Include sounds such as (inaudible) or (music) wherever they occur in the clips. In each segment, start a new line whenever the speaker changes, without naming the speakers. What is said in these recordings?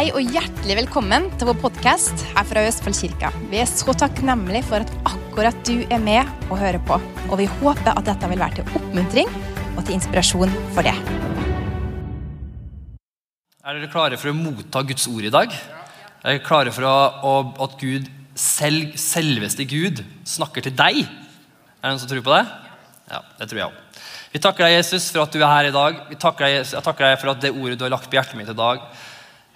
Hei og hjertelig velkommen til vår podkast her fra Østfoldkirka. Vi er så takknemlige for at akkurat du er med og hører på. Og vi håper at dette vil være til oppmuntring og til inspirasjon for det.
Er dere klare for å motta Guds ord i dag? Er dere klare for å, at Gud, selv, selveste Gud, snakker til deg? Er det noen som tror på det? Ja, det tror jeg òg. Vi takker deg, Jesus, for at du er her i dag. Takker deg, jeg takker deg for at det ordet du har lagt på hjertet mitt i dag,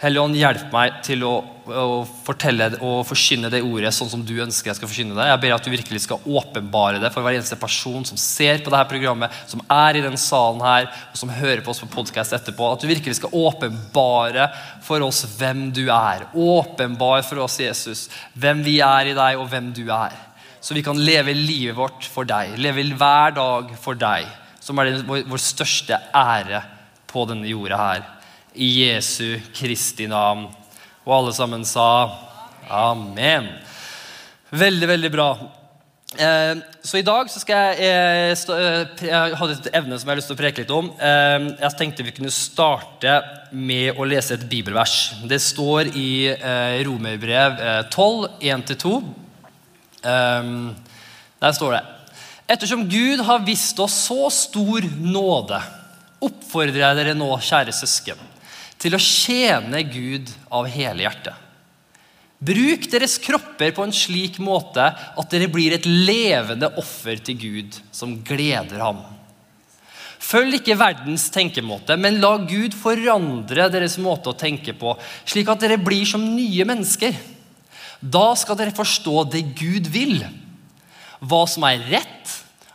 Helligånd, hjelp meg til å, å, fortelle og forkynne det ordet sånn som du ønsker jeg skal forkynne det. Jeg ber at du virkelig skal åpenbare det for hver eneste person som ser på dette programmet, som er i den salen her, og som hører på oss på podkast etterpå. At du virkelig skal åpenbare for oss hvem du er. Åpenbar for oss, Jesus, hvem vi er i deg, og hvem du er. Så vi kan leve livet vårt for deg, leve hver dag for deg, som er vår største ære på denne jorda her i Jesu Kristi navn. Og alle sammen sa amen. Veldig, veldig bra. Eh, så i dag så skal jeg eh, eh, Jeg hadde et evne som jeg har lyst til å preke litt om. Eh, jeg tenkte vi kunne starte med å lese et bibelvers. Det står i Romerbrev 12, 1-2. der står det Ettersom Gud har vist oss så stor nåde, oppfordrer jeg dere nå, kjære søsken til å tjene Gud av hele hjertet. Bruk deres kropper på en slik måte at dere blir et levende offer til Gud som gleder ham. Følg ikke verdens tenkemåte, men la Gud forandre deres måte å tenke på, slik at dere blir som nye mennesker. Da skal dere forstå det Gud vil, hva som er rett,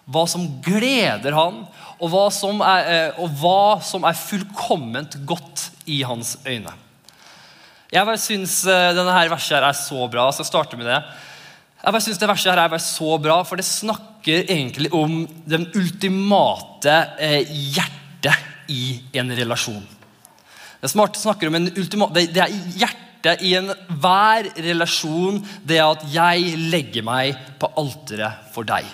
hva som gleder Han, og hva som er, eh, hva som er fullkomment godt i hans øyne. Jeg bare syns eh, denne verset her er så bra. Jeg skal starte med det. Jeg bare synes det verset her er bare så bra, For det snakker egentlig om den ultimate eh, hjertet i en relasjon. Det snakker om en ultimate, det er hjertet i enhver relasjon. Det er at jeg legger meg på alteret for deg.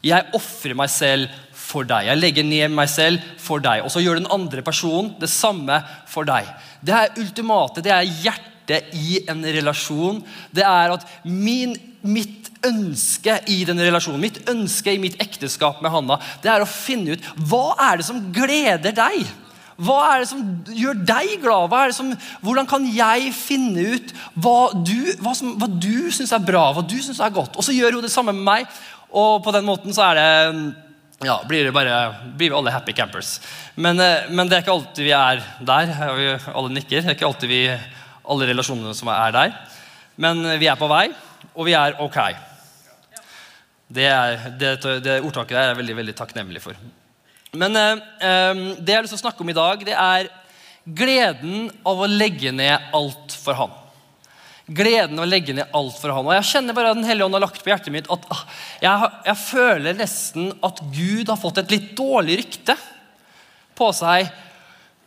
Jeg ofrer meg selv for deg. Jeg legger ned meg selv for deg. Og så gjør den andre personen det samme for deg. Det er ultimate, det er hjertet i en relasjon. Det er at min, mitt ønske i den relasjonen, mitt ønske i mitt ekteskap med Hanna, det er å finne ut hva er det som gleder deg. Hva er det som gjør deg glad? Som, hvordan kan jeg finne ut hva du, hva hva du syns er bra, hva du syns er godt? Og så gjør hun det samme med meg. Og på den måten så er det ja, blir, bare, blir vi alle happy campers. Men, eh, men, det er ikke alltid vi er der. Vi alle nikker. Det er ikke alltid vi, alle relasjonene som er der. Men vi er på vei, og vi er ok. Det, er, det, det ordtaket der er jeg veldig, veldig takknemlig for. Men eh, eh, det jeg har lyst til å snakke om i dag, det er gleden av å legge ned alt for Han gleden å legge ned alt for han. Og Jeg kjenner bare at Den hellige ånd har lagt på hjertet mitt at ah, jeg, jeg, føler nesten at Gud har fått et litt dårlig rykte på seg.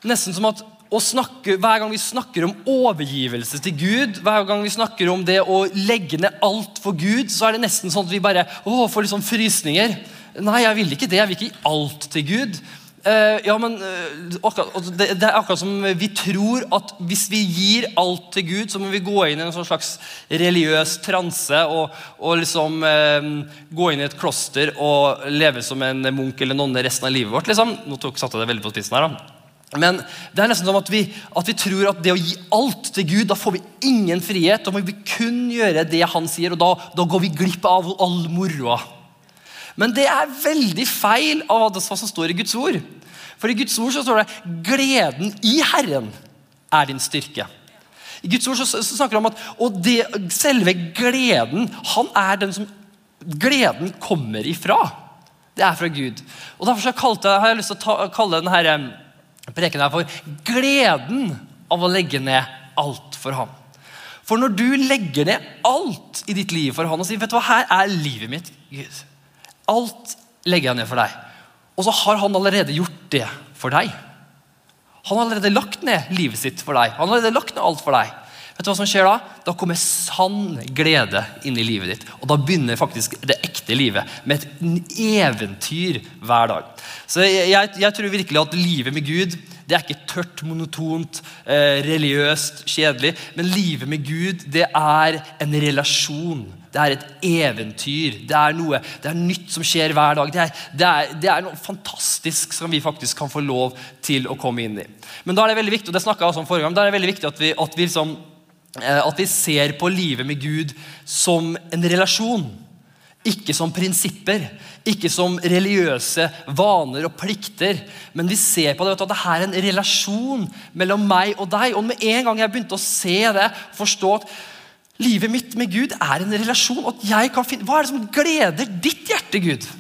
Nesten som at snakke, Hver gang vi snakker om overgivelse til Gud, hver gang vi snakker om det å legge ned alt for Gud, så er det nesten sånn at vi bare å, får sånn frysninger. Nei, jeg vil ikke det. Jeg vil ikke gi alt til Gud. Uh, ja, men uh, akkurat, altså, det, det, er akkurat som vi tror at hvis vi gir alt til Gud, så må vi gå inn i en sånn slags religiøs transe og, og liksom uh, gå inn i et kloster og leve som en munk eller nonne resten av livet vårt. Liksom. Nå tok, satte jeg det veldig på spissen her da. Men det er nesten som at vi, at vi, tror at det å gi alt til Gud, da får vi ingen frihet. Da må vi kun gjøre det han sier, og da, da går vi glipp av all moroa. Men det er veldig feil av hva som står i Guds ord. For i Guds ord så står det 'gleden i Herren er din styrke'. I Guds ord så, snakker det om at og det, selve gleden han er den som gleden kommer ifra. Det er fra Gud. Og Derfor så kalte, har jeg lyst til å ta, kalle denne preken her for 'gleden av å legge ned alt for ham'. For når du legger ned alt i ditt liv for han og sier vet du hva, her er livet mitt, Gud Alt legger jeg ned for deg. Og så har han allerede gjort det for deg. Han har allerede lagt ned livet sitt for deg. Han har allerede lagt ned alt for deg. Vet du hva som skjer Da Da kommer sann glede inn i livet ditt. Og da begynner faktisk det ekte livet med et eventyr hver dag. Så jeg, jeg, jeg tror virkelig at livet med Gud det er ikke tørt, monotont, eh, religiøst, kjedelig. Men livet med Gud det er en relasjon. Det er et eventyr. Det er noe det er nytt som skjer hver dag. Det er, det, er, det er, noe fantastisk som vi faktisk kan få lov til å komme inn i. Men da er det veldig viktig og det jeg også om forrige gang, da er det veldig viktig at vi, at vi, liksom, eh, at vi ser på livet med Gud som en relasjon. Ikke som prinsipper, ikke som religiøse vaner og plikter. Men vi ser på det at det er en relasjon mellom meg og deg. Og med en gang jeg begynte å se det, forstå at livet mitt med Gud er en relasjon at jeg kan finne, Hva er det som gleder ditt hjerte, Gud?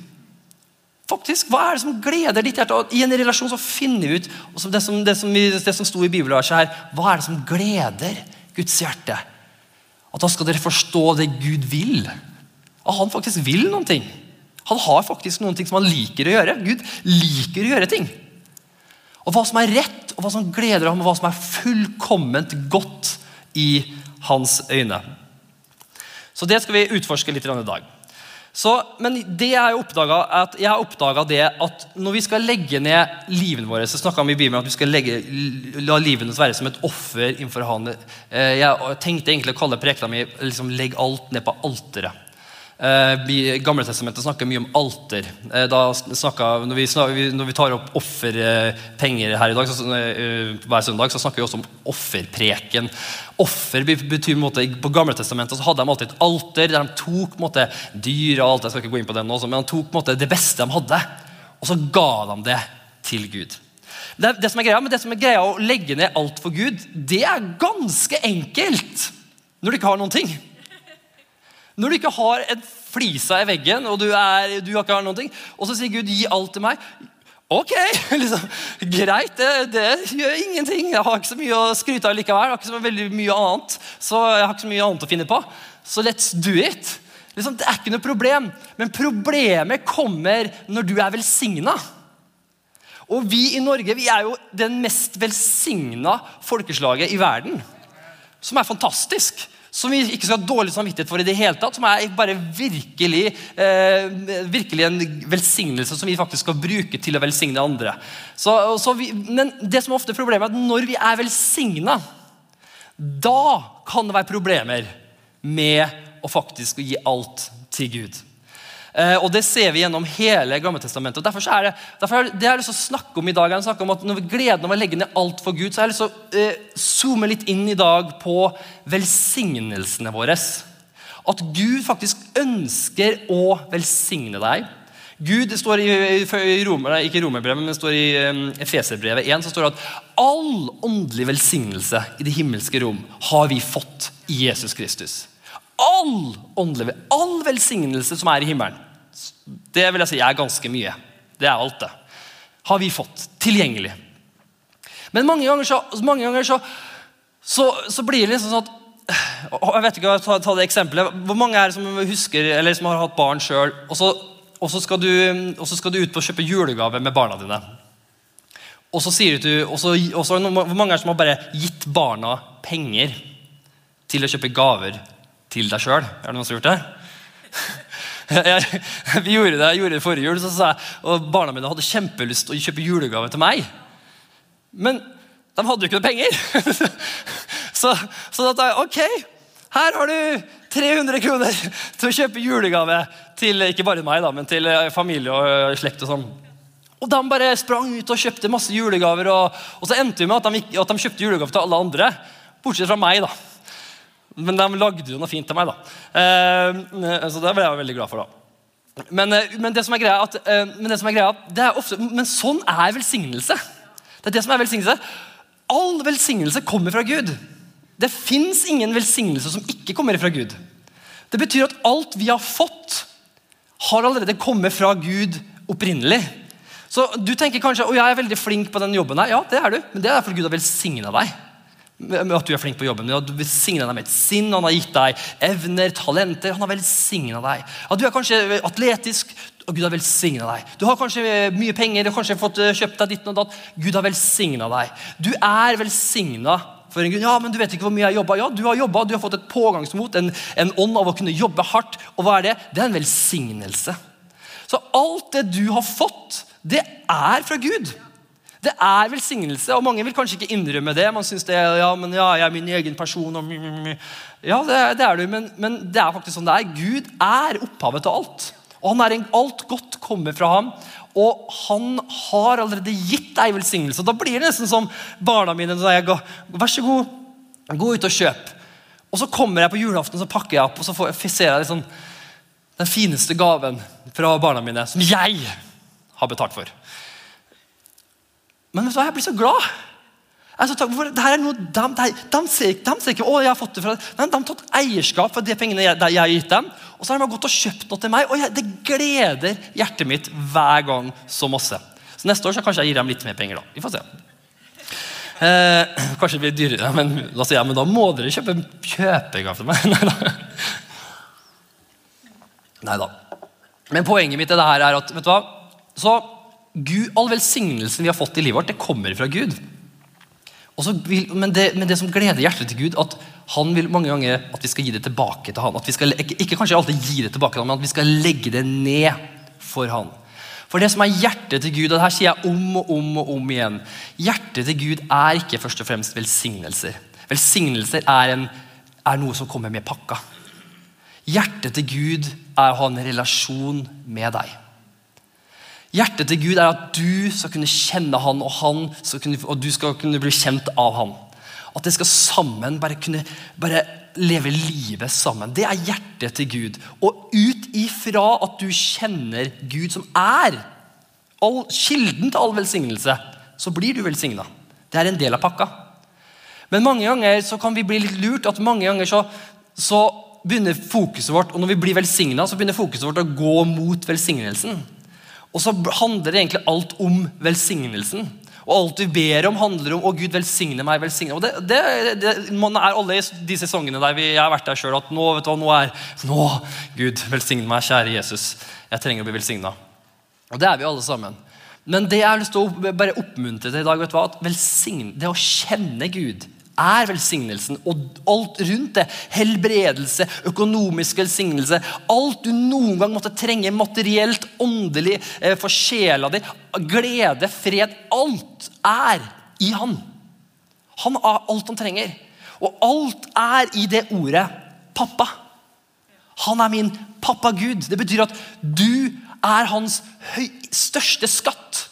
Faktisk, Hva er det som gleder ditt hjerte? Og I en relasjon så finner vi ut det som, det som, det som sto i bibelverset her, hva er det som gleder Guds hjerte? At da skal dere forstå det Gud vil at han faktisk vil noen ting. Han har faktisk noen ting som han liker å gjøre. Gud liker å gjøre ting. Og Hva som er rett, og hva som gleder ham, og hva som er fullkomment godt i hans øyne. Så Det skal vi utforske litt i dag. Så, men det jeg, oppdaget, jeg har oppdaga at når vi skal legge ned livene våre så vi i Bibelen at vi skal legge, la livene være som et offer innenfor Han. Eh, jeg tenkte egentlig å kalle prekena mi liksom, 'Legg alt ned på alteret'. Eh, Gamletestamentet snakker mye om alter. Eh, da snakker, når, vi snakker, når, vi tar opp offerpenger her i dag, så, eh, hver søndag, så snakker vi også om offerpreken. Offer betyr måte, På Gamletestamentet så hadde de alltid et alter der de tok måte, dyr og alt, jeg skal ikke gå inn på det nå, men de tok måte, det beste de hadde, og så ga de det til Gud. Det, det, som er greia, men det som er greia å legge ned alt for Gud, det er ganske enkelt når du ikke har noen ting. Når du ikke har en flisa i veggen, og du, er, du ikke har noen ting, og så sier Gud 'gi alt til meg'. Ok, (laughs) liksom, greit, det, det, gjør ingenting. Jeg har ikke så mye å skryte av likevel. Jeg har ikke så veldig mye annet, så jeg har ikke så mye annet å finne på. Så let's do it. Liksom, det er ikke noe problem. Men problemet kommer når du er velsigna. Og vi i Norge vi er jo den mest velsigna folkeslaget i verden. Som er fantastisk som vi ikke skal ha dårlig samvittighet for i det hele tatt. Som er bare virkelig, eh, virkelig en velsignelse som vi faktisk skal bruke til å velsigne andre. Så, så vi, men det som er ofte problemet er at når vi er velsigna, da kan det være problemer med å faktisk gi alt til Gud. Eh, og Det ser vi gjennom hele Gammeltestamentet. Derfor er det, derfor er det jeg har lyst til å snakke om i dag, jeg om at når vi gleden av å legge ned alt for Gud, så har jeg lyst til å eh, zoome litt inn i dag på velsignelsene våre. At Gud faktisk ønsker å velsigne deg. Gud, det står i, i Romer, ikke i Romerbrevet, men det står i um, Efeserbrevet 1 så står det at all åndelig velsignelse i det himmelske rom har vi fått i Jesus Kristus all åndelig, all velsignelse som er i himmelen, det vil jeg si er ganske mye. Det er alt, det. Har vi fått tilgjengelig. Men mange ganger så, mange ganger så, så, så blir det liksom sånn at jeg vet ikke, ta, ta det eksempelet. Hvor mange er det som husker, eller som har hatt barn sjøl, og, og, så skal du ut på å kjøpe julegave med barna dine? Og så sier du, og så, og så, Hvor mange er det som har bare gitt barna penger til å kjøpe gaver til deg sjøl. Er det noen som har gjort det? (laughs) Jeg, vi gjorde det, jeg gjorde det forrige jul, så sa jeg, og barna mine hadde kjempelyst til å kjøpe julegave til meg. Men de hadde jo ikke noe penger. (laughs) Så, så da sa jeg ok, her har du 300 kroner til å kjøpe julegave til ikke bare meg, da, men til eh, familie og eh, slekt. Og sånn. Og De bare sprang ut og kjøpte masse julegaver. Og, og så endte vi med at de, at de kjøpte julegave til alle andre, bortsett fra meg. da. Men de lagde jo noe fint til meg, da. Eh, så det ble jeg veldig glad for. da. Men, eh, men, det som er greia, at, eh, men det som er greia det er ofte, men sånn er velsignelse. Det er det som er velsignelse. All velsignelse kommer fra Gud. Det fins ingen velsignelse som ikke kommer fra Gud. Det betyr at alt vi har fått, har allerede kommet fra Gud opprinnelig. Så Du tenker kanskje å, jeg er veldig flink på den jobben. her. Ja, det er du, men det er fordi Gud har velsigna deg med at du er flink på jobben. At du velsigna deg med et sinn, han har gitt deg evner, talenter. Han har velsigna deg. At du er kanskje atletisk, og Gud har velsigna deg. Du har kanskje mye penger, du har kanskje fått eh, kjøpt deg ditt og datt. Gud har velsigna deg. Du er velsigna for en grunn. Ja, men du vet ikke hvor mye jeg jobba. Ja, du har jobba, du har fått et pågangsmot, en, en ånd av å kunne jobbe hardt. Og hva er det? Det er en velsignelse. Så alt det du har fått, det er fra Gud. Det er velsignelse, og mange vil kanskje ikke innrømme det. Man synes det ja, men ja, jeg er min egen person. Og, ja, det, det er du, men, men, det er faktisk sånn det er. Gud er opphavet til alt. Og han er en, Alt godt kommer fra ham. Og han har allerede gitt deg velsignelse. Og da blir det nesten som barna mine. Så jeg, Vær så god, gå ut og kjøp. Og så kommer jeg på julaften så pakker jeg opp, og så får, ser jeg liksom, den fineste gaven fra barna mine, som jeg har betalt for. Men vet du hva, jeg blir så glad. Altså, for det her er noe de, de, de, ser, de ser ikke å, jeg har fått det fra De, de har tatt eierskap for de pengene jeg, jeg har gitt dem. Og så har de gått og kjøpt noe til meg, og jeg, det gleder hjertet mitt hver gang så masse. Så neste år så kanskje jeg gir dem litt mer penger. da. Vi får se. Eh, (clears throat) kanskje det blir dyrere, men da sier jeg men da må dere kjøpe kjøpegave til meg. (laughs) Nei da. Men poenget mitt er det her er at vet du hva? Så Gud, all velsignelsen vi har fått i livet vårt, det kommer fra Gud. Vil, men, det, men, det, som gleder hjertet til Gud, at han vil mange ganger at vi skal gi det tilbake til han. At vi skal, ikke, ikke kanskje alltid gi det tilbake til han, men at vi skal legge det ned for han. For det som er hjertet til Gud, og det her sier jeg om og om og om igjen Hjertet til Gud er ikke først og fremst velsignelser. Velsignelser er, en, er noe som kommer med pakka. Hjertet til Gud er å ha en relasjon med deg. Hjertet til Gud er at du skal kunne kjenne han, og, han kunne, og du skal kunne bli kjent av han. At det skal sammen bare kunne bare leve livet sammen. Det er hjertet til Gud. Og ut ifra at du kjenner Gud, som er all, kilden til all velsignelse, så blir du velsigna. Det er en del av pakka. Men mange ganger så kan vi bli litt lurt. at mange ganger så, så begynner fokuset vårt, og når vi blir velsigna, begynner fokuset vårt å gå mot velsignelsen. Og så handler det egentlig alt om velsignelsen. Og alt vi ber om, handler om å Gud velsigne meg. velsigne. Og det, det, det man er alle de sesongene der vi, jeg har vært der sjøl, at nå, vet du hva, nå er nå, Gud, velsigne meg, kjære Jesus. Jeg trenger å bli velsigna. Og det er vi alle sammen. Men det jeg har lyst til å bare oppmuntre til i dag, vet du hva, at velsigne, det å kjenne Gud er velsignelsen. Og alt rundt det. Helbredelse, økonomisk velsignelse. Alt du noen gang måtte trenge materielt, åndelig, eh, for sjela di. Glede, fred. Alt er i Han. Han har alt han trenger. Og alt er i det ordet pappa. Han er min pappa Gud. Det betyr at du er hans største skatt.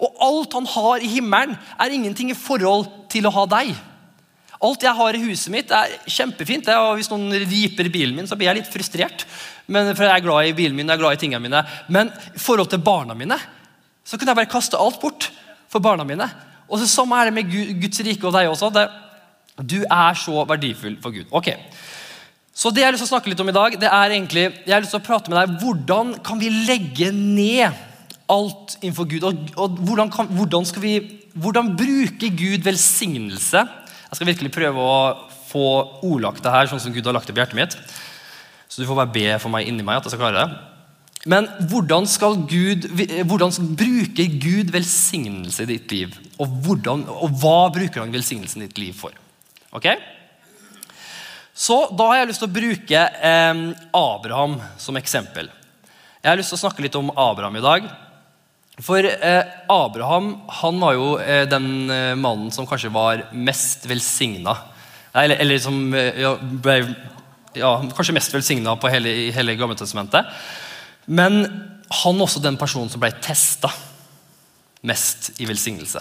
Og alt han har i himmelen, er ingenting i forhold til å ha deg. Alt jeg har i huset mitt, er kjempefint. og Hvis noen riper bilen min, så blir jeg litt frustrert. Men, for jeg er glad i bilen min, jeg er glad i tingene mine. Men i forhold til barna mine så kunne jeg bare kaste alt bort for barna mine. Og så Samme er det med Guds rike og deg også. Det, du er så verdifull for Gud. Ok, Så det jeg har lyst til å snakke litt om i dag, det er egentlig, jeg har lyst til å prate med deg, hvordan kan vi legge ned alt innenfor Gud? Og, og hvordan, kan, hvordan, skal vi, hvordan bruker Gud velsignelse jeg skal virkelig prøve å få ordlagt det her sånn som Gud har lagt det på hjertet mitt. Så du får bare be for meg inni meg at jeg skal klare det. Men hvordan Gud, hvordan bruker Gud velsignelse i ditt liv? Og, hvordan, og hva bruker han velsignelsen i ditt liv for? Ok? Så Da har jeg lyst til å bruke eh, Abraham som eksempel. Jeg har lyst til å snakke litt om Abraham i dag. For eh, Abraham han var jo eh, den eh, mannen som kanskje var mest velsigna. Eller, eller, som eh, ja, ble ja, kanskje mest velsigna på hele, hele Gammeltestamentet. Men han er også den personen som ble testa mest i velsignelse.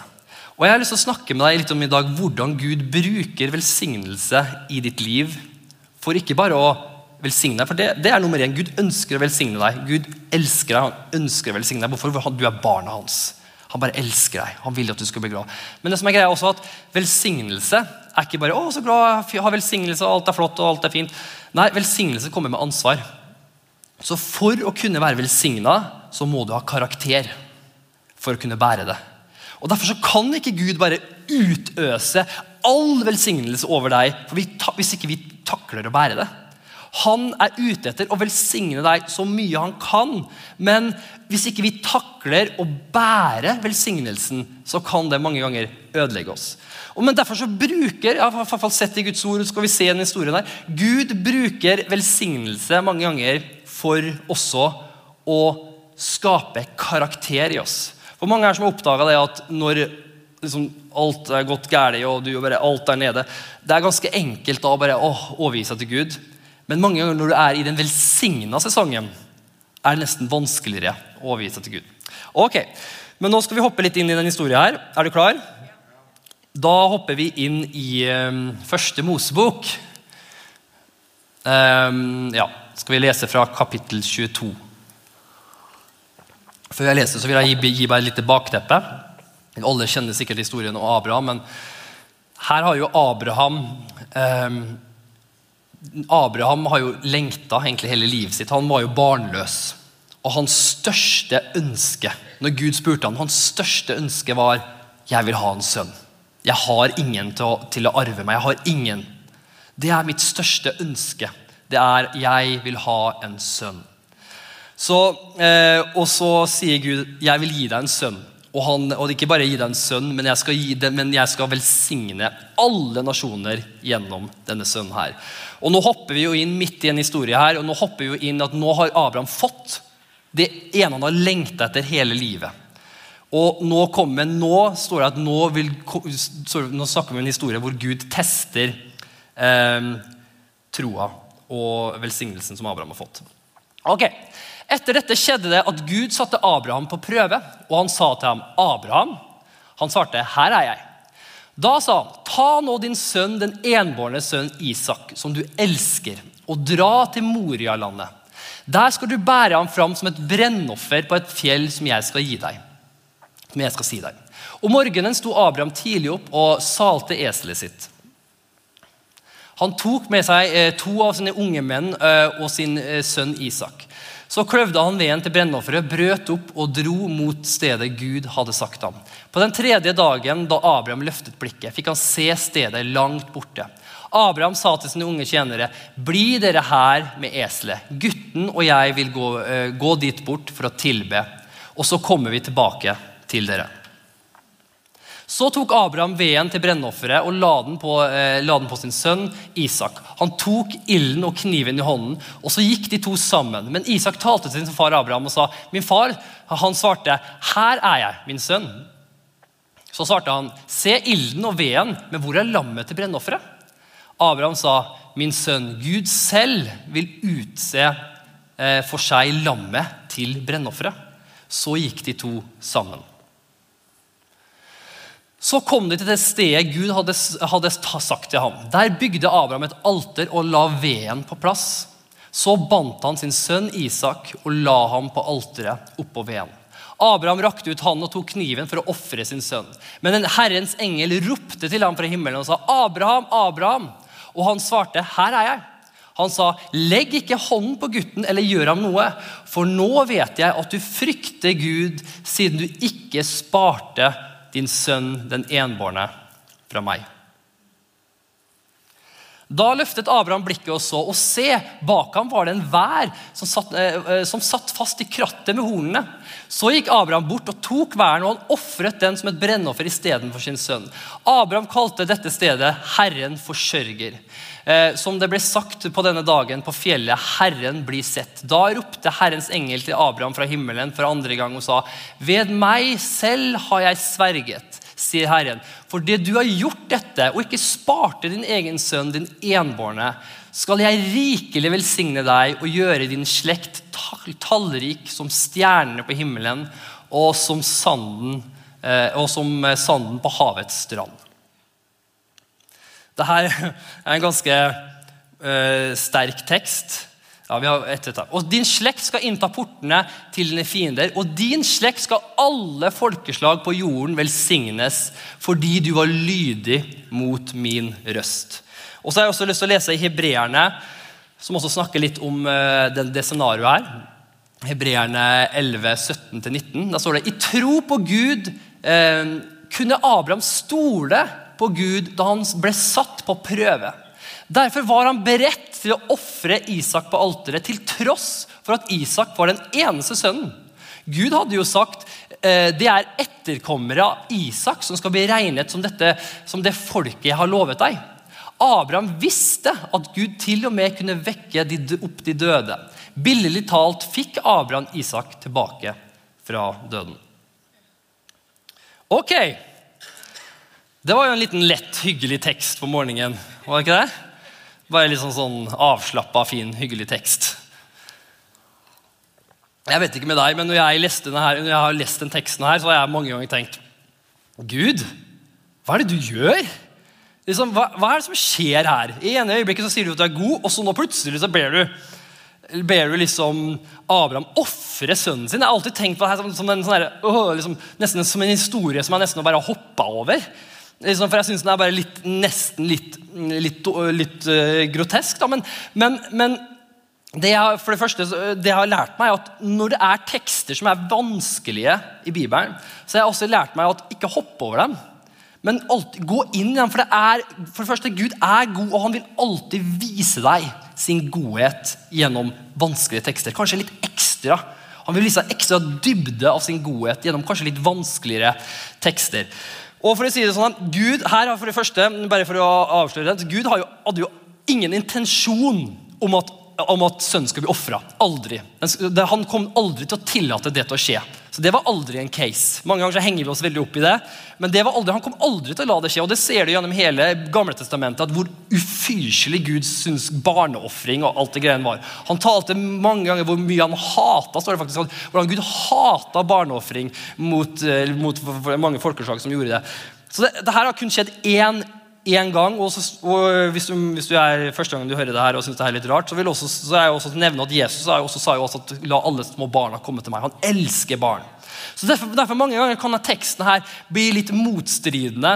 Og Jeg har lyst til å snakke med deg litt om i dag hvordan Gud bruker velsignelse i ditt liv. For ikke bare å velsigne deg. For det, det, er nummer én. Gud ønsker å velsigne deg. Gud elsker deg, han ønsker å velsigne deg. Hvorfor? For du er barna hans. Han bare elsker deg. Han vil at du skal bli glad. Men det som er greia også at velsignelse er ikke bare 'Å, så glad jeg har velsignelse, og alt er flott og alt er fint'. Nei, velsignelse kommer med ansvar. Så for å kunne være velsigna, så må du ha karakter for å kunne bære det. Og Derfor så kan ikke Gud bare utøse all velsignelse over deg hvis ikke vi takler å bære det. Han er ute etter å velsigne deg så mye han kan. Men hvis ikke vi takler å bære velsignelsen, så kan det mange ganger ødelegge oss. Og men Derfor så bruker jeg i hvert fall sett i Guds ord, skal vi se en historie der, Gud bruker velsignelse mange ganger for også å skape karakter i oss. For mange her som har oppdaga at når liksom, alt er gått galt, og du bare alt er nede Det er ganske enkelt da bare å overgi seg til Gud. Men mange ganger når du er i den velsigna sesongen, er det nesten vanskeligere å overgi seg til Gud. Ok, Men nå skal vi hoppe litt inn i den historien her. Er du klar? Da hopper vi inn i um, første Mosebok. Um, ja, skal vi lese fra kapittel 22. Før jeg leser, så vil jeg gi, gi bare et lite bakteppe. Alle kjenner sikkert historien om Abraham, men her har jo Abraham um, Abraham har jo lengta egentlig hele livet sitt. Han var jo barnløs. Og hans største ønske når Gud spurte ham, hans største ønske var jeg vil ha en sønn. Jeg har ingen til å, til å arve meg. Jeg har ingen. Det er mitt største ønske. Det er jeg vil ha en sønn. Så, eh, og så sier Gud jeg vil gi deg en sønn. Og, han, og ikke bare gi deg en sønn, men jeg, det, men jeg skal velsigne alle nasjoner gjennom denne sønnen her. Og Nå hopper vi jo inn midt i en historie her, og nå hopper vi jo inn at nå har Abraham fått det ene han har lengta etter hele livet. Og nå kommer, nå står det at nå, vil, nå snakker vi om en historie hvor Gud tester eh, troa og velsignelsen som Abraham har fått. Ok, Etter dette skjedde det at Gud satte Abraham på prøve, og han sa til ham, 'Abraham.' Han svarte, 'Her er jeg.' Da sa han, 'Ta nå din sønn, den enbårne sønn Isak, som du elsker, og dra til Morialandet. Der skal du bære ham fram som et brennoffer på et fjell som jeg skal gi deg.' Som jeg skal si deg. Om morgenen sto Abraham tidlig opp og salte eselet sitt. Han tok med seg eh, to av sine unge menn eh, og sin eh, sønn Isak. Så kløvde han veden til brennofferet, brøt opp og dro mot stedet Gud hadde sagt ham. På den tredje dagen da Abraham løftet blikket, fikk han se stedet langt borte. Abraham sa til sine unge tjenere, 'Bli dere her med eselet. Gutten og jeg vil gå, uh, gå dit bort for å tilbe.' 'Og så kommer vi tilbake til dere.' Så tok Abraham veden til brennofferet og la den, på, eh, la den, på, sin sønn Isak. Han tok ilden og kniven i hånden, og så gikk de to sammen. Men Isak talte til sin far Abraham og sa, 'Min far.' Han svarte, 'Her er jeg, min sønn.' Så svarte han, 'Se ilden og veden, men hvor er lammet til brennofferet?' Abraham sa, 'Min sønn, Gud selv vil utse eh, for seg lammet til brennofferet.' Så gikk de to sammen. Så kom de til det stedet Gud hadde, hadde, sagt til ham. Der bygde Abraham et alter og la veden på plass. Så bandt han sin sønn Isak og la ham på alteret oppå veden. Abraham rakte ut hånden og tok kniven for å ofre sin sønn. Men en Herrens engel ropte til ham fra himmelen og sa, 'Abraham, Abraham!' Og han svarte, 'Her er jeg.' Han sa, 'Legg ikke hånden på gutten eller gjør ham noe.' 'For nå vet jeg at du frykter Gud, siden du ikke sparte din sønn, den enbårne, fra meg. Da løftet Abraham blikket og så, og se, bak ham var det en vær som satt, eh, eh, som satt fast i krattet med hornene. Så gikk Abraham bort og tok væren, og han ofret den som et brennoffer istedenfor sin sønn. Abraham kalte dette stedet 'Herren forsørger'. Eh, som det ble sagt på denne dagen på fjellet, 'Herren blir sett'. Da ropte Herrens engel til Abraham fra himmelen for andre gang og sa, 'Ved meg selv har jeg sverget', sier Herren, 'for det du har gjort dette, og ikke sparte din egen sønn, din enbårne', skal jeg rikelig velsigne deg og gjøre din slekt tallrik som stjernene på himmelen og som sanden, eh, og som sanden på havets strand. Dette er en ganske uh, sterk tekst. Ja, vi har et, et, og Din slekt skal innta portene til dine fiender, og din slekt skal alle folkeslag på jorden velsignes fordi du var lydig mot min røst. Og så har jeg også lyst til å lese i Hebreerne, som også snakker litt om uh, det, det scenarioet her. Hebreerne 11, 17-19. Da står det i tro på Gud uh, kunne Abraham stole på Gud da han ble satt på prøve. Derfor var han beredt til å ofre Isak på alteret, til tross for at Isak var den eneste sønnen. Gud hadde jo sagt eh, det er etterkommere av Isak som skal bli regnet som, dette, som det folket jeg har lovet deg. Abraham visste at Gud til og med kunne vekke opp de døde. Billedlig talt fikk Abraham Isak tilbake fra døden. Ok. Det var jo en liten lett, hyggelig tekst på morgenen. var det ikke det? Bare litt sånn, sånn avslappa, fin, hyggelig tekst. Jeg vet ikke med deg, men når jeg, her, når jeg har lest den teksten, her, så har jeg mange ganger tenkt Gud, hva er det du gjør? Liksom, hva, hva, er det som skjer her? I ene øyeblikket så sier du at du er god, og så nå plutselig så ber du ber du liksom Abraham ofre sønnen sin. Jeg har alltid tenkt på det her som, som en, sånn her, øh, liksom, som en historie som jeg nesten bare har hoppa over. Liksom, for jeg syns den er bare litt, nesten litt, litt, litt uh, grotesk. Da. Men, men, men det jeg, for det første, det jeg har lært meg, er at når det er tekster som er vanskelige i Bibelen, så har jeg også lært meg at ikke hoppe over dem. Men alltid, gå inn i dem. For det er, for det første, Gud er god, og han vil alltid vise deg sin godhet gjennom vanskelige tekster. Kanskje litt ekstra. Han vil vise deg ekstra dybde av sin godhet gjennom kanskje litt vanskeligere tekster. Og for å si det sånn, Gud her for det første, bare for å avsløre det, Gud hadde jo ingen intensjon om at, om at sønnen skal bli ofra. Aldri. Han kom aldri til å tillate det til å skje. Så Det var aldri en case. Mange ganger så henger vi oss veldig opp i det. Men det var aldri, han kom aldri til å la det skje. Og det ser du gjennom hele gamle testamentet, at hvor ufyselig Gud syns barneofring og alt det greiene var. Han talte mange ganger hvor mye han hata står det faktisk, hvordan Gud hata barneofring mot, eh, mot mange folkeslag som gjorde det. Så det, det her har kun skjedd én én gang. Og, så, og hvis, du, hvis, du, er første gang du hører det her og synes det er litt rart, så vil også, så er jeg også nevne at Jesus også, sa jo også at la alle små barna komme til meg. Han elsker barn. Så Derfor, derfor mange ganger kan teksten her bli litt motstridende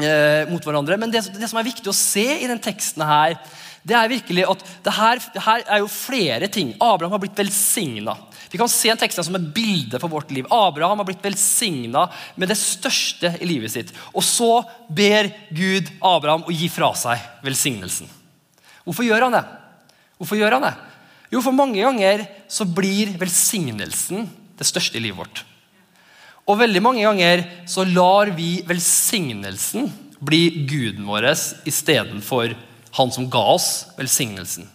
eh, mot hverandre. Men det, det, som er viktig å se i den teksten her, det er virkelig at det her, her er jo flere ting. Abraham har blitt velsigna. Vi kan se en tekst som et bilde for vårt liv. Abraham har blitt velsigna med det største i livet sitt. Og så ber Gud Abraham å gi fra seg velsignelsen. Hvorfor gjør han det? Hvorfor gjør han det? Jo, for mange ganger så blir velsignelsen det største i livet vårt. Og veldig mange ganger så lar vi velsignelsen bli guden vår istedenfor han som ga oss velsignelsen.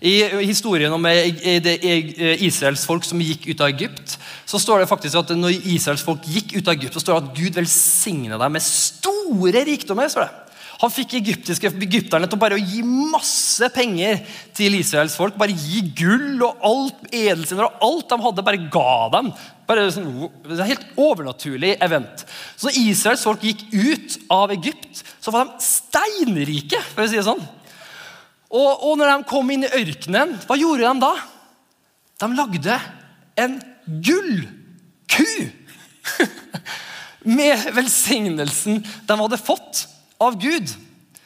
I historien om Israels folk som gikk ut av Egypt, så står det faktisk at når Israels folk gikk ut av Egypt, så står det at Gud velsigna dem med store rikdommer. står det. Han fikk egypterne til å bare gi masse penger til Israels folk. Bare gi gull og alt edelstener og alt de hadde, bare ga dem. Bare sånn, er Helt overnaturlig event. Så når Israels folk gikk ut av Egypt, så var de steinrike. for å si det sånn. Og, og når de kom inn i ørkenen, hva gjorde de da? De lagde en gullku (laughs) med velsignelsen de hadde fått av Gud.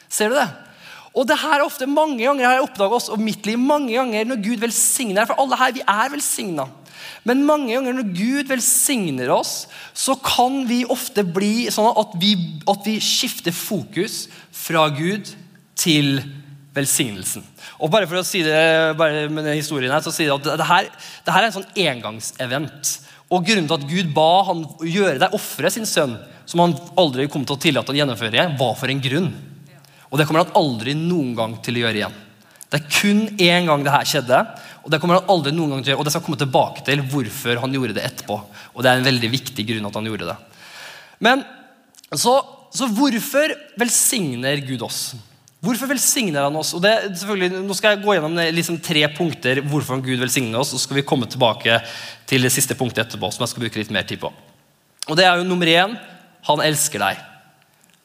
Ser du det? Og det her er ofte mange ganger har jeg oppdaget oss og mitt liv, mange ganger når Gud velsigner For alle her, vi er velsigna. Men mange ganger når Gud velsigner oss, så kan vi ofte bli sånn at vi, at vi skifter fokus fra Gud til Gud velsignelsen. Og bare for å si det bare med denne historien her, så sier det at det her, det her er en sånn engangsevent. Og Grunnen til at Gud ba han gjøre deg ofre sin sønn, som han aldri kom til å tillate å gjennomføre, var for en grunn. Og det kommer han aldri noen gang til å gjøre igjen. Det er kun én gang det her skjedde, og det kommer han aldri noen gang til å gjøre, og det skal komme tilbake til hvorfor han gjorde det etterpå. Og det er en veldig viktig grunn at han gjorde det. Men så, så hvorfor velsigner Gud oss? Hvorfor velsigner han oss? Og det, nå skal jeg gå gjennom liksom tre punkter hvorfor Gud velsigner oss. og Så skal vi komme tilbake til det siste punktet etterpå. som jeg skal bruke litt mer tid på. Og det er jo nummer én han elsker deg.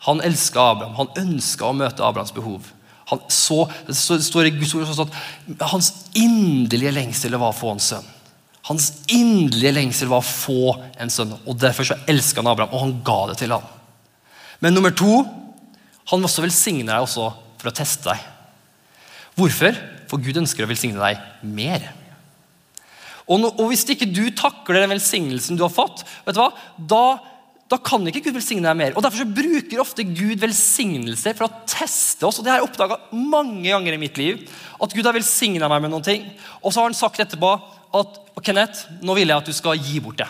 Han elsker Abraham. Han ønska å møte Abrahams behov. Han så, så står i Guds ord sånn at Hans inderlige lengsel var å få en sønn. Hans inderlige lengsel var å få en sønn. og Derfor så elska han Abraham, og han ga det til ham. Men nummer to han også velsigner deg også for å teste deg. Hvorfor? For Gud ønsker å velsigne deg mer. Og, og Hvis ikke du takler den velsignelsen du har fått, vet du hva? Da, da kan ikke Gud velsigne deg mer. Og Derfor så bruker ofte Gud velsignelser for å teste oss. og Det har jeg oppdaga mange ganger i mitt liv. At Gud har velsigna meg med noen ting, og så har han sagt etterpå at Kenneth, nå vil jeg at du skal gi bort det.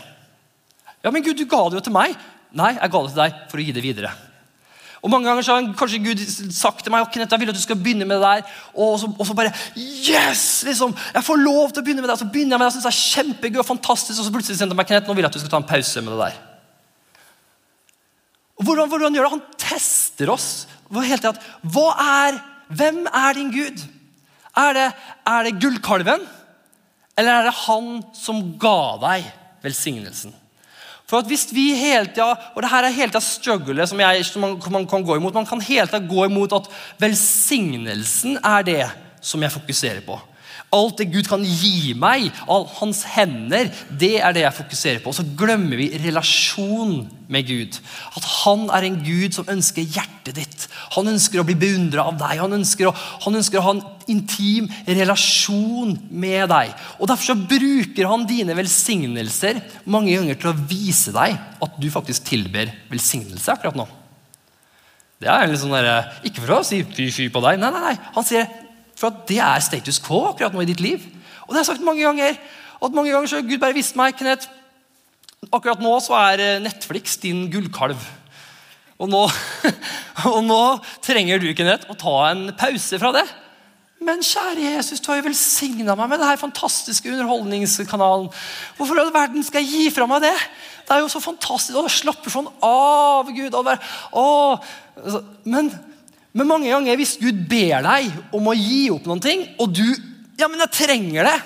Ja, men Gud, du ga det jo til meg. Nei, jeg ga det til deg for å gi det videre. Og Mange ganger så har kanskje Gud sagt til meg at jeg vil at du skal begynne med det der. Og så, og så bare Yes! liksom, Jeg får lov til å begynne med det. Og så begynner jeg med det, jeg synes det er kjempegøy og fantastisk, og så plutselig sier han meg Kenneth, nå vil jeg at du skal ta en pause med det der. Og hvordan, hvordan gjør det? Han tester oss. Helt til at, hva er, hvem er din Gud? Er det, er det gullkalven? Eller er det han som ga deg velsignelsen? For at hvis vi hele tida, og det her er hele tida strugglet som, jeg, som man, man, kan gå imot, man kan hele tida gå imot at velsignelsen er det som jeg fokuserer på. Alt det Gud kan gi meg, av hans hender, det er det jeg fokuserer på. Og så glemmer vi relasjon med Gud. At han er en Gud som ønsker hjertet ditt. Han ønsker å bli beundra av deg. Han ønsker, å, han ønsker, å, ha en intim relasjon med deg. Og Derfor så bruker han dine velsignelser mange ganger til å vise deg at du faktisk tilber velsignelse akkurat nå. Det er litt sånn der, Ikke for å si fy-fy på deg. Nei, nei, nei. Han sier for at det er status quo akkurat nå i ditt liv. Og det har jeg sagt mange ganger. at mange ganger så Gud bare visst meg, Kenneth, Akkurat nå så er eh, Netflix din gullkalv. Og nå, (laughs) og nå trenger du Kenneth, å ta en pause fra det. Men kjære Jesus, du har jo velsigna meg med denne fantastiske underholdningskanalen. Hvorfor i all verden skal jeg gi fra meg det? Det er jo så fantastisk. Og slapper sånn av Gud. Men men mange ganger hvis Gud ber deg om å gi opp noen ting, og du Ja, men jeg trenger det.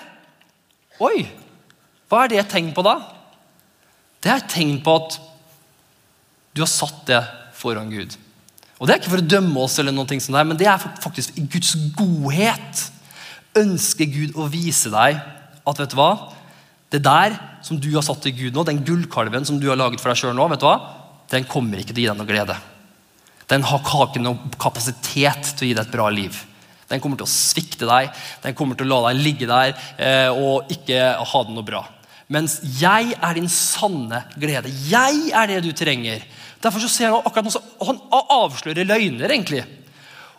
Oi, hva er det et tegn på da? Det er et tegn på at du har satt det foran Gud. Og Det er ikke for å dømme oss, eller noe sånt der, men det er faktisk i Guds godhet. Ønsker Gud å vise deg at vet du hva? Det der som du har satt til Gud nå, den gullkalven som du har laget for deg sjøl nå, vet du hva? den kommer ikke til å gi deg noe glede. Den har ikke noen kapasitet til å gi deg et bra liv. Den kommer til å svikte deg, den kommer til å la deg ligge der eh, og ikke ha det noe bra. Mens jeg er din sanne glede. Jeg er det du trenger. Derfor så ser Han akkurat noe, han avslører løgner. egentlig.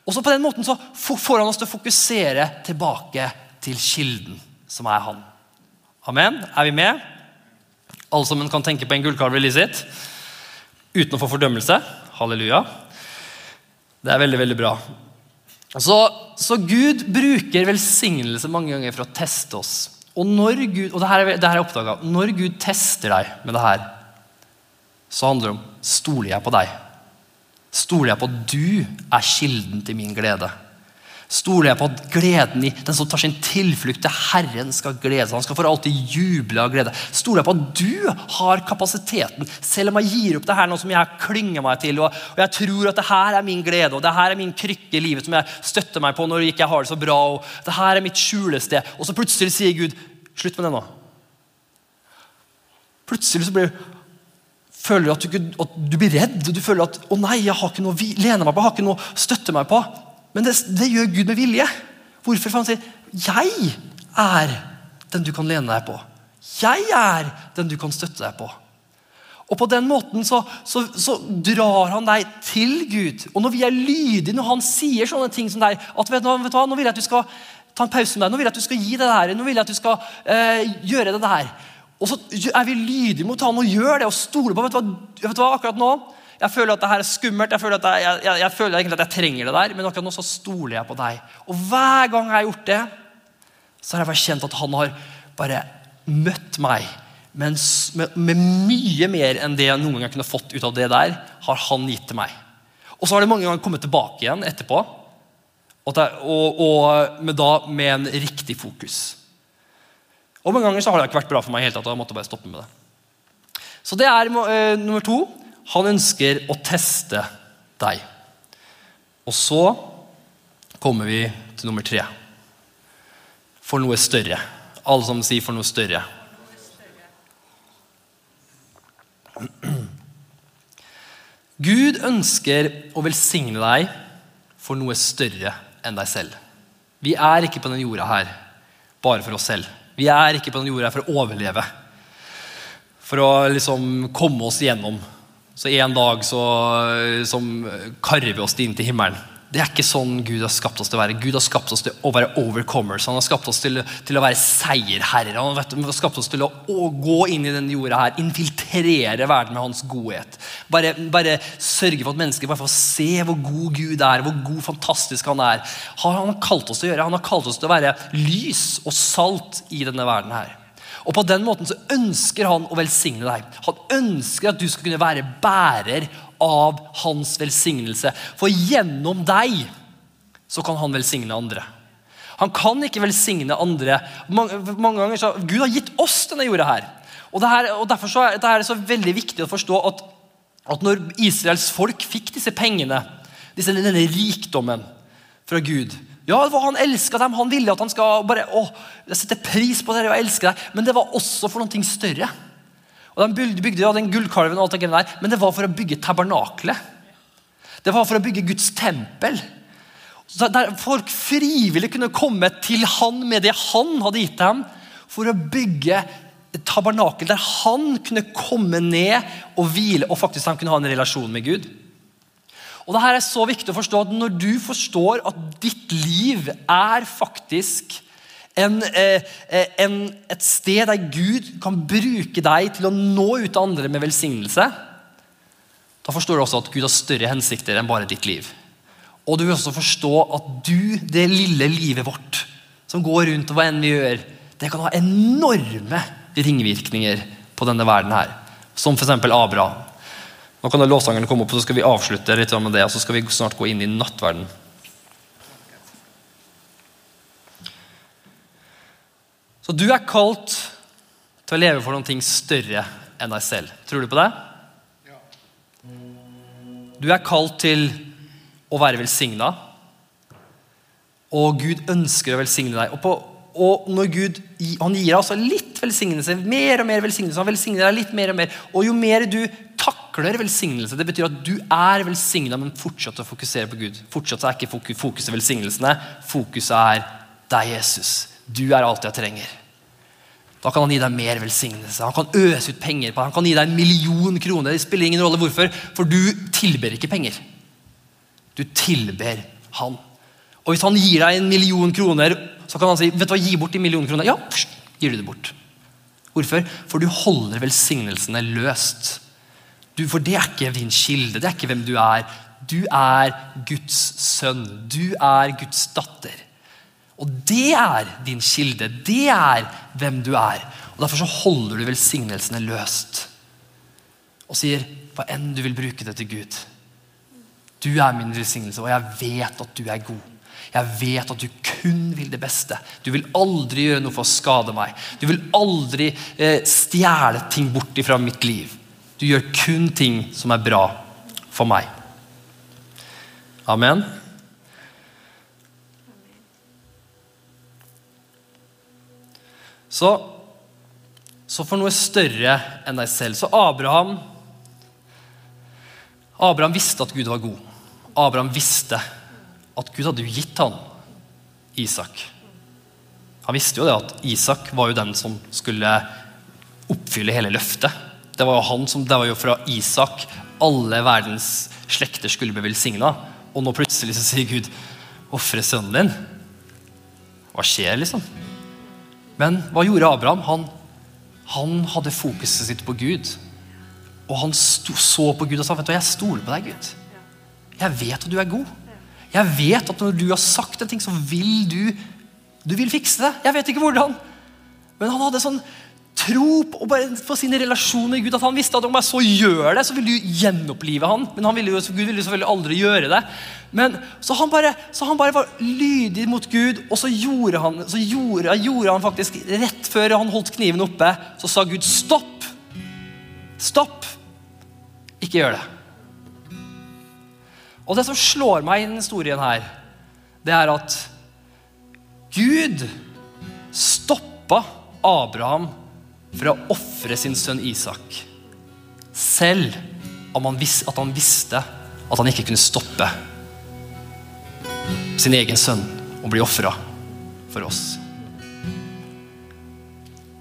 Og så På den måten så får han oss til å fokusere tilbake til kilden, som er han. Amen. Er vi med? Alle sammen kan tenke på en gullkalv i livet sitt uten å få fordømmelse. Halleluja. Det er veldig, veldig bra. Så, så Gud bruker velsignelse mange ganger for å teste oss. Og når Gud, og det her, det her er oppdaget, når Gud tester deg med det her, så handler det om stoler jeg på deg. Stoler jeg på at du er kilden til min glede. Stoler jeg på at gleden i den som tar sin tilflukt til Herren, skal glede seg. Han skal for alltid juble av glede. Stoler jeg på at du har kapasiteten, selv om jeg gir opp det her nå som jeg klynger meg til, og, og, jeg tror at det her er min glede, og det her er min krykke i livet som jeg støtter meg på når jeg ikke har det så bra, og det her er mitt skjulested. Og så plutselig sier Gud slutt med det nå. Plutselig så blir føler at du, at du blir redd. Du føler at 'Å nei, jeg har ikke noe å lene meg på, jeg har ikke noe å støtte meg på'. Men det, det, gjør Gud med vilje. Hvorfor? For han sier 'Jeg er den du kan lene deg på'. Jeg er den du kan støtte deg på. Og På den måten så, så, så drar han deg til Gud. Og når vi er lydige, når han sier sånne ting som deg, at vet du, vet du hva, 'Nå vil jeg at du skal ta en pause med deg. Nå vil jeg at du skal gi det der. Nå vil jeg at du skal eh, gjøre det der. Og så er vi lydige mot han og gjør det og stoler på vet du, hva, vet du hva, akkurat nå jeg føler at det her er skummelt, jeg føler, jeg, jeg, jeg, jeg føler egentlig at jeg trenger det der, men akkurat nå så stoler jeg på deg. Og hver gang jeg har gjort det, så har jeg bare kjent at han har bare møtt meg med, med, med mye mer enn det jeg noen gang kunne fått ut av det der, har han gitt til meg. Og så har det mange ganger kommet tilbake igjen etterpå, og, og, og med, da, med en riktig fokus. Og mange ganger så har det ikke vært bra for meg i hele tatt, jeg måtte bare stoppe med det. Så det er uh, nummer to. Han ønsker å teste deg. Og så kommer vi til nummer tre. For noe større. Alle som sier 'for noe større'. Gud ønsker å velsigne deg for noe større enn deg selv. Vi er ikke på denne jorda her bare for oss selv. Vi er ikke på denne jorda her for å overleve. For å liksom komme oss gjennom så en dag så som karver oss inn til himmelen. Det er ikke sånn Gud har skapt oss til å være. Gud har skapt oss til å være overcomers. Han har skapt oss til, til å være seierherrer. Han har skapt oss til å, å, gå inn i denne jorda her, infiltrere verden med hans godhet. Bare, bare sørge for at mennesker bare får se hvor god Gud er, hvor god, fantastisk han er. Han har kalt oss til å gjøre. Han har kalt oss til å være lys og salt i denne verden her. Og På den måten så ønsker han å velsigne deg. Han ønsker at du skal kunne være bærer av hans velsignelse. For gjennom deg så kan han velsigne andre. Han kan ikke velsigne andre. Mange, mange ganger så, Gud har gitt oss denne jorda her. Og, det her, og Derfor så det så veldig viktig å forstå at, at når Israels folk fikk disse pengene, disse, denne rikdommen fra Gud ja, Han elska dem, han ville at han skal bare å, sette pris på dere og elske deg. Men det var også for noe større. Og De bygde, ja, den gullkalven, og alt det der, men det var for å bygge tabernaklet. Det var for å bygge Guds tempel. Der Folk frivillig kunne komme til han med det han hadde gitt dem, for å bygge et tabernakel der han kunne komme ned og hvile, og faktisk han kunne ha en relasjon med Gud. Og det her er så viktig å forstå at Når du forstår at ditt liv er faktisk en, eh, en, et sted der Gud kan bruke deg til å nå ut til andre med velsignelse, da forstår du også at Gud har større hensikter enn bare ditt liv. Og du vil også forstå at du, det lille livet vårt, som går rundt og hva enn vi gjør, det kan ha enorme ringvirkninger på denne verden her. Som f.eks. Abraham. Nå kan lovsangerne komme opp, og så skal vi avslutte litt med det, og så skal vi snart gå inn i nattverden. Så du er kalt til å leve for noe større enn deg selv. Tror du på det? Du er kalt til å være velsigna. Og Gud ønsker å velsigne deg. Og, på, og når Gud han gir deg litt velsignelse, mer og mer velsignelse, han velsigner deg litt mer og mer, og jo mer du takler velsignelse, det betyr at du er velsigna, men fortsatt å fokusere på Gud. Fortsatt er ikke fokuset velsignelsene. Fokuset er deg, Jesus. Du er alt jeg trenger. Da kan han gi deg mer velsignelse. Han kan øse ut penger på deg. Han kan gi deg en million kroner. Det spiller ingen rolle hvorfor, for du tilber ikke penger. Du tilber han. Og hvis han gir deg en million kroner, så kan han si vet du hva, gi bort de millioner kroner. Ja, gir du det bort. Hvorfor? For du holder velsignelsene løst. Du, for det er ikke din kilde, det er ikke hvem du er. Du er Guds sønn. Du er Guds datter. Og det er din kilde. Det er hvem du er. Og Derfor så holder du velsignelsene løst. Og sier hva enn du vil bruke det til Gud. Du er min velsignelse, og jeg vet at du er god. Jeg vet at du kun vil det beste. Du vil aldri gjøre noe for å skade meg. Du vil aldri eh, stjele ting bort fra mitt liv. Du gjør kun ting som er bra for meg. Amen. Så, så for noe større enn deg selv. Så Abraham Abraham visste at Gud var god. Abraham visste at Gud hadde gitt han Isak. Han visste jo det at Isak var jo den som skulle oppfylle hele løftet. Det var jo, han som, det var jo fra Isak alle verdens slekter skulle bli velsigna. Og nå plutselig så sier Gud, 'Ofre sønnen din'. Hva skjer, liksom? Men hva gjorde Abraham? Han, han hadde fokuset sitt på Gud. Og han sto, så på Gud og sa vet du, 'Jeg stoler på deg, Gud'. Jeg vet at du er god. Jeg vet at når du har sagt en ting, så vil du du vil fikse det. Jeg vet ikke hvordan. Men han hadde sånn tro på, på sine relasjoner med Gud. At han visste at om jeg så gjør det, så vil du gjenopplive han. Men han ville jo, Gud ville jo selvfølgelig aldri gjøre det. Men Så han bare, så han bare var lydig mot Gud, og så gjorde han så gjorde, gjorde han faktisk Rett før han holdt kniven oppe, så sa Gud stopp. Stopp. Ikke gjør det. Og det som slår meg i denne historien her, det er at Gud stoppa Abraham fra å ofre sin sønn Isak. Selv om han visste, at han visste at han ikke kunne stoppe sin egen sønn å bli ofra for oss.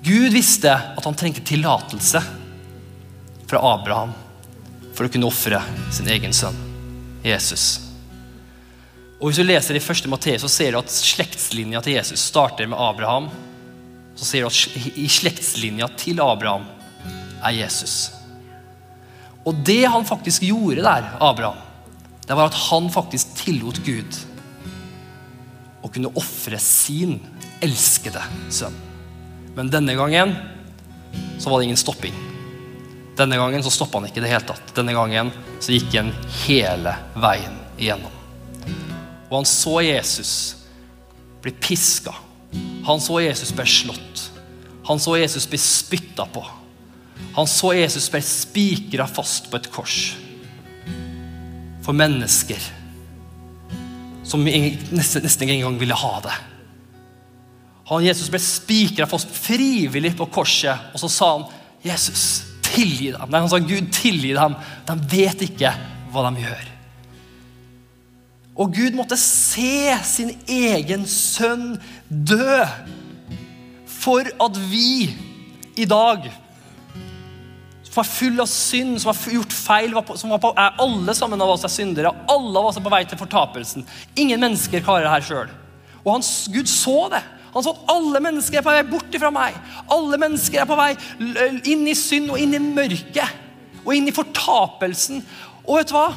Gud visste at han trengte tillatelse fra Abraham for å kunne ofre sin egen sønn. Jesus. Og Hvis du leser i 1. Matteus, så ser du at slektslinja til Jesus starter med Abraham. Så ser du at i slektslinja til Abraham er Jesus. Og det han faktisk gjorde der, Abraham, det var at han faktisk tillot Gud å kunne ofre sin elskede sønn. Men denne gangen så var det ingen stopping. Denne gangen så stoppa han ikke i det hele tatt. Denne gangen så gikk han hele veien igjennom. Og han så Jesus bli piska. Han så Jesus bli slått. Han så Jesus bli spytta på. Han så Jesus bli spikra fast på et kors. For mennesker som nesten, nesten ikke engang ville ha det. Han, Jesus ble spikra fast frivillig på korset, og så sa han, 'Jesus, tilgi dem.' Nei, han sa, 'Gud, tilgi dem. De vet ikke hva de gjør.' Og Gud måtte se sin egen sønn dø for at vi i dag som er full av synd, som har gjort feil, som på, er alle sammen av oss er syndere. Alle av oss er på vei til fortapelsen. Ingen mennesker klarer det her sjøl. Og han, Gud så det. Han så at alle mennesker er på vei bort fra meg. Alle mennesker er på vei inn i synd og inn i mørket. Og inn i fortapelsen. Og vet du hva?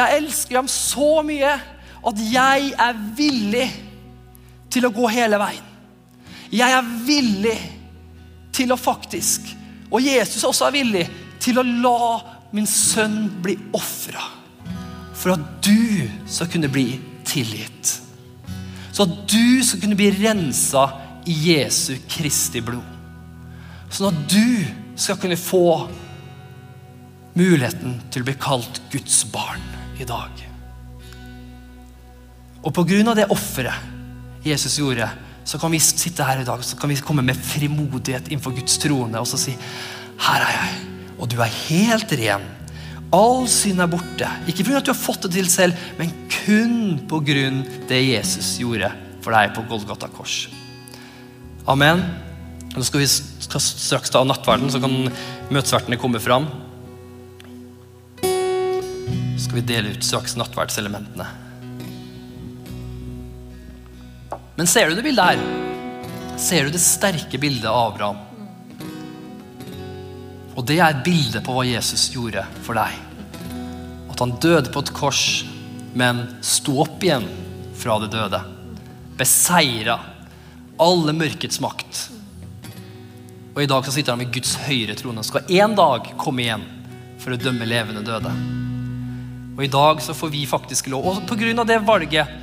Jeg elsker ham så mye at jeg er villig til å gå hele veien. Jeg er villig til å faktisk og Jesus også er villig til å la min sønn bli ofra. For at du skal kunne bli tilgitt. Så at du skal kunne bli rensa i Jesu Kristi blod. Sånn at du skal kunne få muligheten til å bli kalt Guds barn i dag. Og på grunn av det offeret Jesus gjorde, så kan vi sitte her i dag så kan vi komme med frimodighet innenfor Guds trone og så si Her er jeg, og du er helt ren. All synd er borte. Ikke pga. at du har fått det til selv, men kun pga. det Jesus gjorde for deg på Golgata kors. Amen. Nå skal vi straks ta nattverden, så kan møtesvertene komme fram. Så skal vi dele ut straks nattverdselementene. Men ser du det bildet her? Ser du det sterke bildet av Abraham? Og det er bildet på hva Jesus gjorde for deg. At han døde på et kors, men sto opp igjen fra det døde. Beseira alle mørkets makt. Og i dag så sitter han ved Guds høyre trone. Skal en dag komme igjen for å dømme levende døde. Og i dag så får vi faktisk lov. Og på grunn av det valget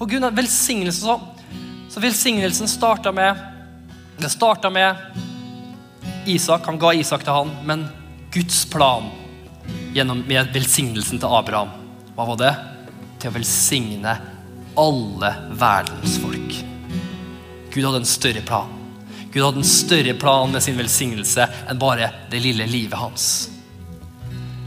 for Gud av velsignelse så, så velsignelsen starta med Det starta med Isak. Han ga Isak til han, men Guds plan gjennom, med velsignelsen til Abraham, hva var det? Til å velsigne alle verdens folk. Gud hadde en større plan. Gud hadde en større plan med sin velsignelse enn bare det lille livet hans.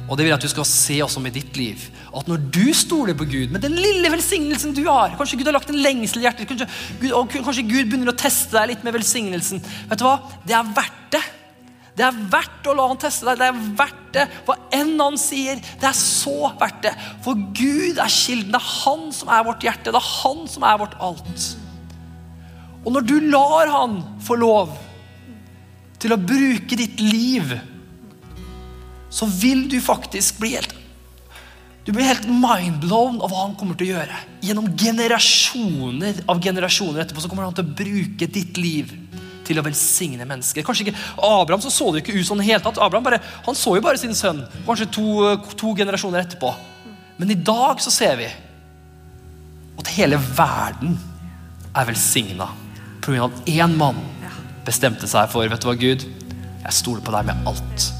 Og det vil jeg at du skal se også med ditt liv at når du stoler på Gud, med den lille velsignelsen du har Kanskje Gud har lagt en lengsel i hjertet, kanskje Gud, og kanskje Gud begynner å teste deg litt med velsignelsen. Vet du hva? Det er verdt det. Det er verdt å la han teste deg. Det er verdt det. Hva enn han sier, det er så verdt det. For Gud er kilden. Det er han som er vårt hjerte. Det er han som er vårt alt. Og når du lar han få lov til å bruke ditt liv, så vil du faktisk bli helt du blir helt mindblown av hva han kommer til å gjøre. Gjennom generasjoner av generasjoner etterpå så kommer han til å bruke ditt liv til å velsigne mennesker. Kanskje ikke, Abraham så, så det ikke ut sånn i hele tatt. Abraham bare, han så jo bare sin sønn kanskje to, to generasjoner etterpå. Men i dag så ser vi at hele verden er velsigna pga. at én mann bestemte seg for vet du hva, Gud, jeg stoler på deg med alt.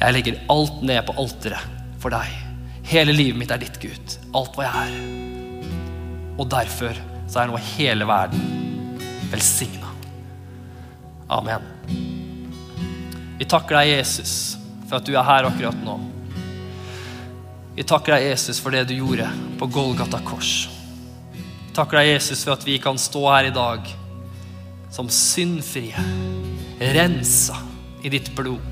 Jeg legger alt ned på alteret for deg. Hele livet mitt er ditt, Gud. Alt hva jeg er. Og derfor så er nå hele verden velsigna. Amen. Vi takker deg, Jesus, for at du er her akkurat nå. Vi takker deg, Jesus, for det du gjorde på Golgata kors. Vi takker deg, Jesus, for at vi kan stå her i dag som syndfrie, rensa i ditt blod.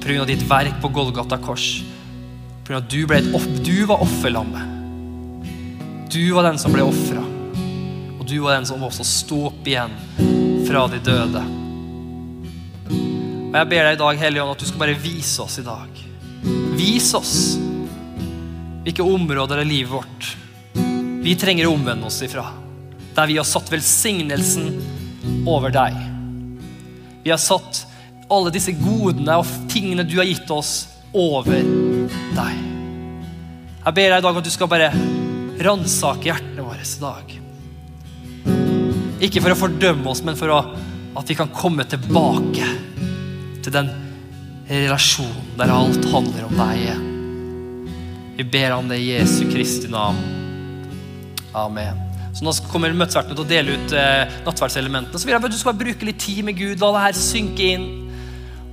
Pga. ditt verk på Golgata kors for at du, ble et opp, du var offerlammet. Du var den som ble ofra. Og du var den som også sto opp igjen fra de døde. Og Jeg ber deg i dag, Hellige Ånd, at du skal bare vise oss i dag. Vis oss hvilke områder av livet vårt vi trenger å omvende oss ifra. Der vi har satt velsignelsen over deg. Vi har satt alle disse godene og tingene du har gitt oss, over deg. Jeg ber deg i dag at du skal bare ransake hjertene våre i dag. Ikke for å fordømme oss, men for å, at vi kan komme tilbake til den relasjonen der alt handler om deg igjen. Vi ber om det i Jesu Kristi navn. Amen. Så Nå kommer møtesvertene til å dele ut eh, nattverdselementene. Så vil jeg at du skal bruke litt tid med Gud, la det her synke inn.